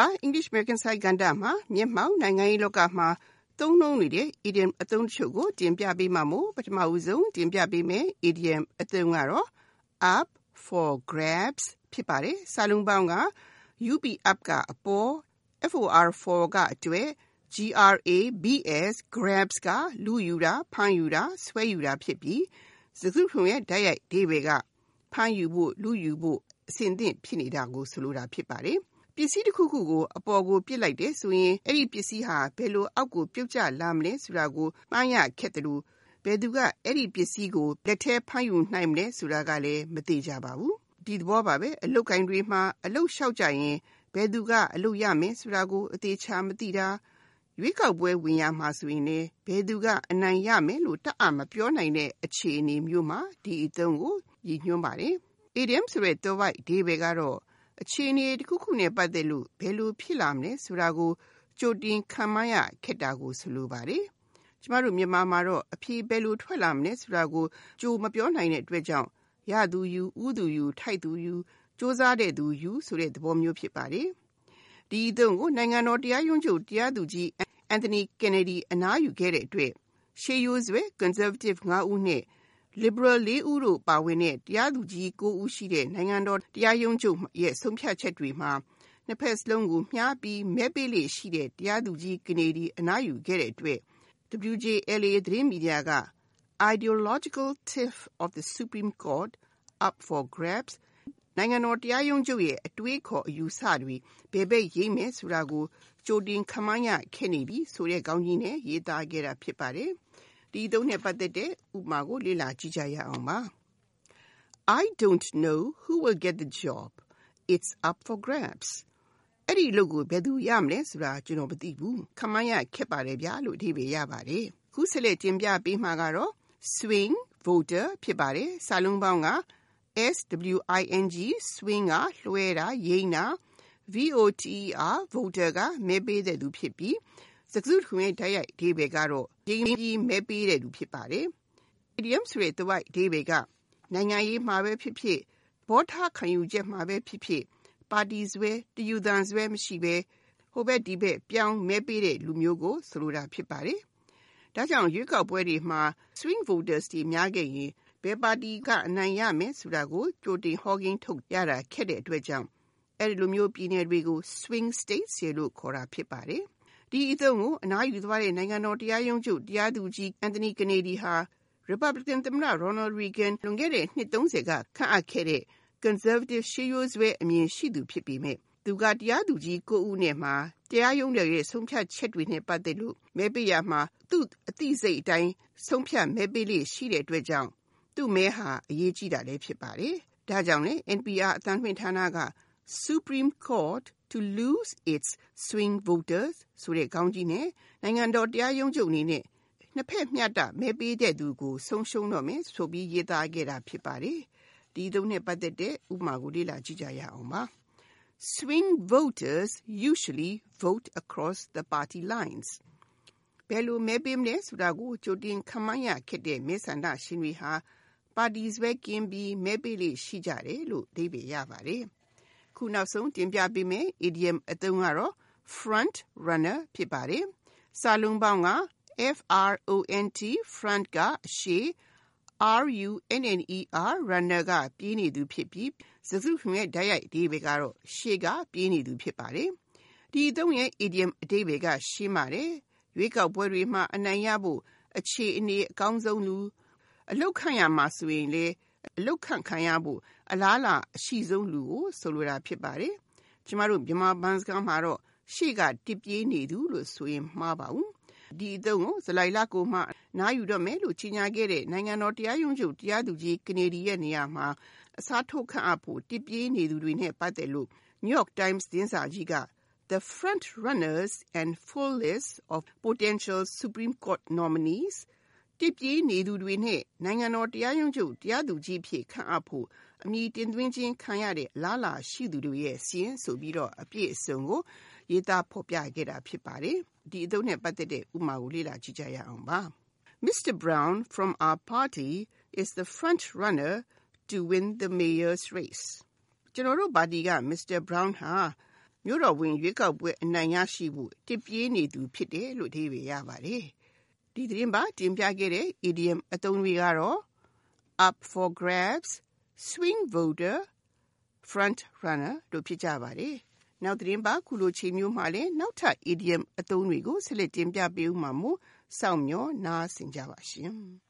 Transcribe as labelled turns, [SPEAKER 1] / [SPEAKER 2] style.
[SPEAKER 1] ပါ English American စာကဏ္ဍမှာမျက်မှောက်နိုင်ငံရေးလောကမှာသုံးနှုန်းနေတဲ့ idiom အသုံးတချို့ကိုတင်ပြပေးမှာမို့ပထမဦးဆုံးတင်ပြပေးမယ် idiom အသုံးကတော့ up for grabs ဖြစ်ပါတယ်စာလုံးပေါင်းက up up ကအပေါ် for for ကအတွက် grabs grabs ကလူယူတာဖမ်းယူတာဆွဲယူတာဖြစ်ပြီးစကားခုံရဲ့ဓာတ်ရိုက်အဓိပ္ပာယ်ကဖမ်းယူဖို့လူယူဖို့အဆင်သင့်ဖြစ်နေတာကိုဆိုလိုတာဖြစ်ပါတယ်ပ စ္စည်းတစ်ခုခုကိုအပေါ်ကိုပစ်လိုက်တယ်ဆိုရင်အဲ့ဒီပစ္စည်းဟာဘယ်လိုအောက်ကိုပြုတ်ကျလာမလဲဆိုတာကိုမှန်းရခက်တယ်လို့ဘယ်သူကအဲ့ဒီပစ္စည်းကိုလက်ထဲဖမ်းယူနိုင်မလဲဆိုတာကလည်းမသိကြပါဘူးဒီသဘောပါပဲအလုတ်ကိုင်းတွေမှာအလုတ်လျှောက်ကြရင်ဘယ်သူကအလုတ်ရမယ်ဆိုတာကိုအသေးချာမသိတာရွေးကောက်ပွဲဝင်ရမှာဆိုရင်လည်းဘယ်သူကအနိုင်ရမယ်လို့တတ်အမပြောနိုင်တဲ့အခြေအနေမျိုးမှာဒီအသုံးကိုရည်ညွှန်းပါတယ်။ idiom ဆိုတဲ့ the white ဒီပဲကတော့ အခြေအနေတစ်ခုခုနဲ့ပတ်သက်လို့ဘယ်လိုဖြစ်လာမလဲဆိုတာကိုကြိုတင်ခံမှန်းရခက်တာကိုဆိုလိုပါတယ်။ကျမတို့မြန်မာမှာတော့အဖြေဘယ်လိုထွက်လာမလဲဆိုတာကိုကြိုမပြောနိုင်တဲ့အတွက်ကြောင့်ရသူယူဥသူယူထိုက်သူယူစ조사တဲ့သူယူဆိုတဲ့သဘောမျိုးဖြစ်ပါတယ်။ဒီအသုံးကိုနိုင်ငံတော်တရားရုံးချုပ်တရားသူကြီး Anthony Kennedy အနားယူခဲ့တဲ့အတွက်ရှေးရိုးစွဲ conservative 9ဦးနဲ့ liberal 4ဦးတို့ပါဝင်တဲ့ တရားသူကြီး9ဦးရှိတဲ့ နိုင်ငံတော်တရားရုံးချုပ်ရဲ့ ဆုံးဖြတ်ချက်တွေမှာ နှစ်ဖက်စလုံးကိုမျှပြီး မဲပေးလေရှိတဲ့ တရားသူကြီး Kennedy အနားယူခဲ့တဲ့အတွက် WJLA သတင်းမီဒီယာက ideological tiff of the Supreme Court up for grabs နိုင်ငံတော်တရားရုံးချုပ်ရဲ့ အတွေးခေါ်အယူဆတွေ ဘယ်ဘက်ရိမ့်မယ်ဆိုတာကို ကြိုတင်ခမန်းရခဲ့နေပြီဆိုတဲ့ခေါင်းကြီးနဲ့ ရေးသားခဲ့တာဖြစ်ပါတယ်။ ဒီသုံးနဲ့ပတ်သက်တဲ့ဥပမာကိုလေ့လာကြည့်ကြရအောင်ပါ။ I don't know who will get the job. It's up for grabs. အဲ့ဒီလူကိုဘယ်သူရမလဲဆိုတာကျွန်တော်မသိဘူး။ခမန်းရခက်ပါတယ်ဗျာလို့အဓိပ္ပာယ်ရပါတယ်။ခုဆက်လက်တင်ပြပေးမှာကတော့ swing voter ဖြစ်ပါတယ်။စာလုံးပေါင်းက swing swing ကလွှဲတာရိမ့်တာ voter voter ကမဲပေးတဲ့သူဖြစ်ပြီး စကားစုတခုရဲ့တိုက်ရိုက်အဓိပ္ပာယ်ကတော့ရိမ့်ပြီးမဲပေးတဲ့သူဖြစ်ပါတယ်။ idiom ဆိုတဲ့သွိုက်အဓိပ္ပာယ်ကနိုင်ငံရေးမှာပဲဖြစ်ဖြစ်ဘောထားခံယူချက်မှာပဲဖြစ်ဖြစ်ပါတီဆွဲတယူသံဆွဲမရှိပဲဟိုဘက်ဒီဘက်ပြောင်းမဲပေးတဲ့လူမျိုးကိုဆိုလိုတာဖြစ်ပါတယ်။ဒါကြောင့်ရွေးကောက်ပွဲတွေမှာ swing voters တွေများခဲ့ရင်ဘယ်ပါတီကအနိုင်ရမယ်ဆိုတာကိုကြိုတင်ဟောကိန်းထုတ်ရတာခက်တဲ့အတွက်ကြောင့်အဲဒီလိုမျိုးပြည်နယ်တွေကို swing states လို့ခေါ်တာဖြစ်ပါတယ်။ ဒီအသုံးကိုအနားယူသွားတဲ့နိုင်ငံတော်တရားရုံးချုပ်တရားသူကြီး Anthony Kennedy ဟာ Republican သမ္မတ Ronald Reagan လွန်ခဲ့တဲ့နှစ်30ကခန့်အပ်ခဲ့တဲ့ conservative ရှေးရိုးစွဲအမြင်ရှိသူဖြစ်ပေမဲ့သူကတရားသူကြီး9ဦးနဲ့မှာတရားရုံးရဲ့ဆုံးဖြတ်ချက်တွေနဲ့ပတ်သက်လို့မဲပေးရမှာသူ့အသိစိတ်အတိုင်းဆုံးဖြတ်မဲပေးလေရှိတဲ့အတွက်ကြောင့်သူ့မဲဟာအရေးကြီးတာလည်းဖြစ်ပါတယ်။ဒါကြောင့်လေ NPR အသံလွှင့်ဌာနက Supreme Court to lose its swing voters ဆိုတဲ့ခေါင်းကြီးနဲ့နိုင်ငံတော်တရားရုံးချုပ်အနေနဲ့နှစ်ဖက်မျှတမဲပေးတဲ့သူကိုဆုံးရှုံးတော့မယ်ဆိုပြီးရေးသားခဲ့တာဖြစ်ပါတယ်။ဒီသုံးနဲ့ပတ်သက်တဲ့ဥပမာကိုလေ့လာကြည့်ကြရအောင်ပါ။ Swing voters usually vote across the party lines. ဘယ်လိုမဲပေးမလဲဆိုတာကိုကြိုတင်ခန့်မှန်းရခက်တဲ့မဲဆန္ဒရှင်တွေဟာပါတီစွဲကင်းပြီးမဲပေးလေရှိကြတယ်လို့အဓိပ္ပာယ်ရပါတယ်။ ခုနောက်ဆုံးတင်ပြပေးမယ့် idiom အသုံးကတော့ front runner ဖြစ်ပါတယ်။စာလုံးပေါင်းက front front ကအရှေ့ runner runner ကပြေးနေသူဖြစ်ပြီးစကားစုတခုရဲ့တိုက်ရိုက်အဓိပ္ပာယ်ကတော့ရှေ့ကပြေးနေသူဖြစ်ပါတယ်။ဒီအသုံးရဲ့ idiom အဓိပ္ပာယ်ကရှင်းပါတယ်။ရွေးကောက်ပွဲတွေမှာအနိုင်ရဖို့အခြေအနေအကောင်းဆုံးလူအလုတ်ခန့်ရမှာဆိုရင်လေ အလုတ်ခန့်ခံရဖို့အလားအလာအရှိဆုံးလူကိုဆိုလိုတာဖြစ်ပါတယ်။ကျမတို့မြန်မာဘန်စကားမှာတော့ရှေ့ကတစ်ပြေးနေသူလို့ဆိုရင်မှားပါဘူး။ဒီအသုံးကိုဇလိုင်လကိုမှနားယူတော့မယ်လို့ကြီးညာခဲ့တဲ့နိုင်ငံတော်တရားရုံးချုပ်တရားသူကြီးကနေဒီရဲ့နေရာမှာအစားထိုးခန့်အပ်ဖို့တစ်ပြေးနေသူတွေနဲ့ပတ်သက်လို့ New York Times သတင်းစာကြီးက The front runners and full list of potential Supreme Court nominees တစ်ပြေးနေသူတွေနဲ့နိုင်ငံတော်တရားရုံးချုပ်တရားသူကြီးဖြစ်ခန့်အပ်ဖို့အမည်တင်သွင်းခြင်းခံရတဲ့လားလာရှိသူတွေရဲ့စီရင်ဆိုပြီးတော့အပြည့်အစုံကိုရေးသားဖော်ပြခဲ့တာဖြစ်ပါတယ်။ဒီအသုံးနဲ့ပတ်သက်တဲ့ဥပမာကိုလေ့လာကြည့်ကြရအောင်ပါ။ Mr. Brown from our party is the front runner to win the mayor's race. ကျွန်တော်တို့ပါတီက Mr. Brown ဟာမြို့တော်ဝင်ရွေးကောက်ပွဲအနိုင်ရရှိဖို့တစ်ပြေးနေသူဖြစ်တယ်လို့အဓိပ္ပာယ်ရပါတယ်။ ဒီသတင်းပါတင်ပြခဲ့တဲ့ idiom အသုံးတွေကတော့ up for grabs, swing voter, front runner တို့ဖြစ်ကြပါတယ်။နောက်သတင်းပါခုလိုချိန်မျိုးမှာလည်းနောက်ထပ် idiom အသုံးတွေကိုဆက်လက်တင်ပြပေးဦးမှာမို့စောင့်မျှော်နားဆင်ကြပါရှင်။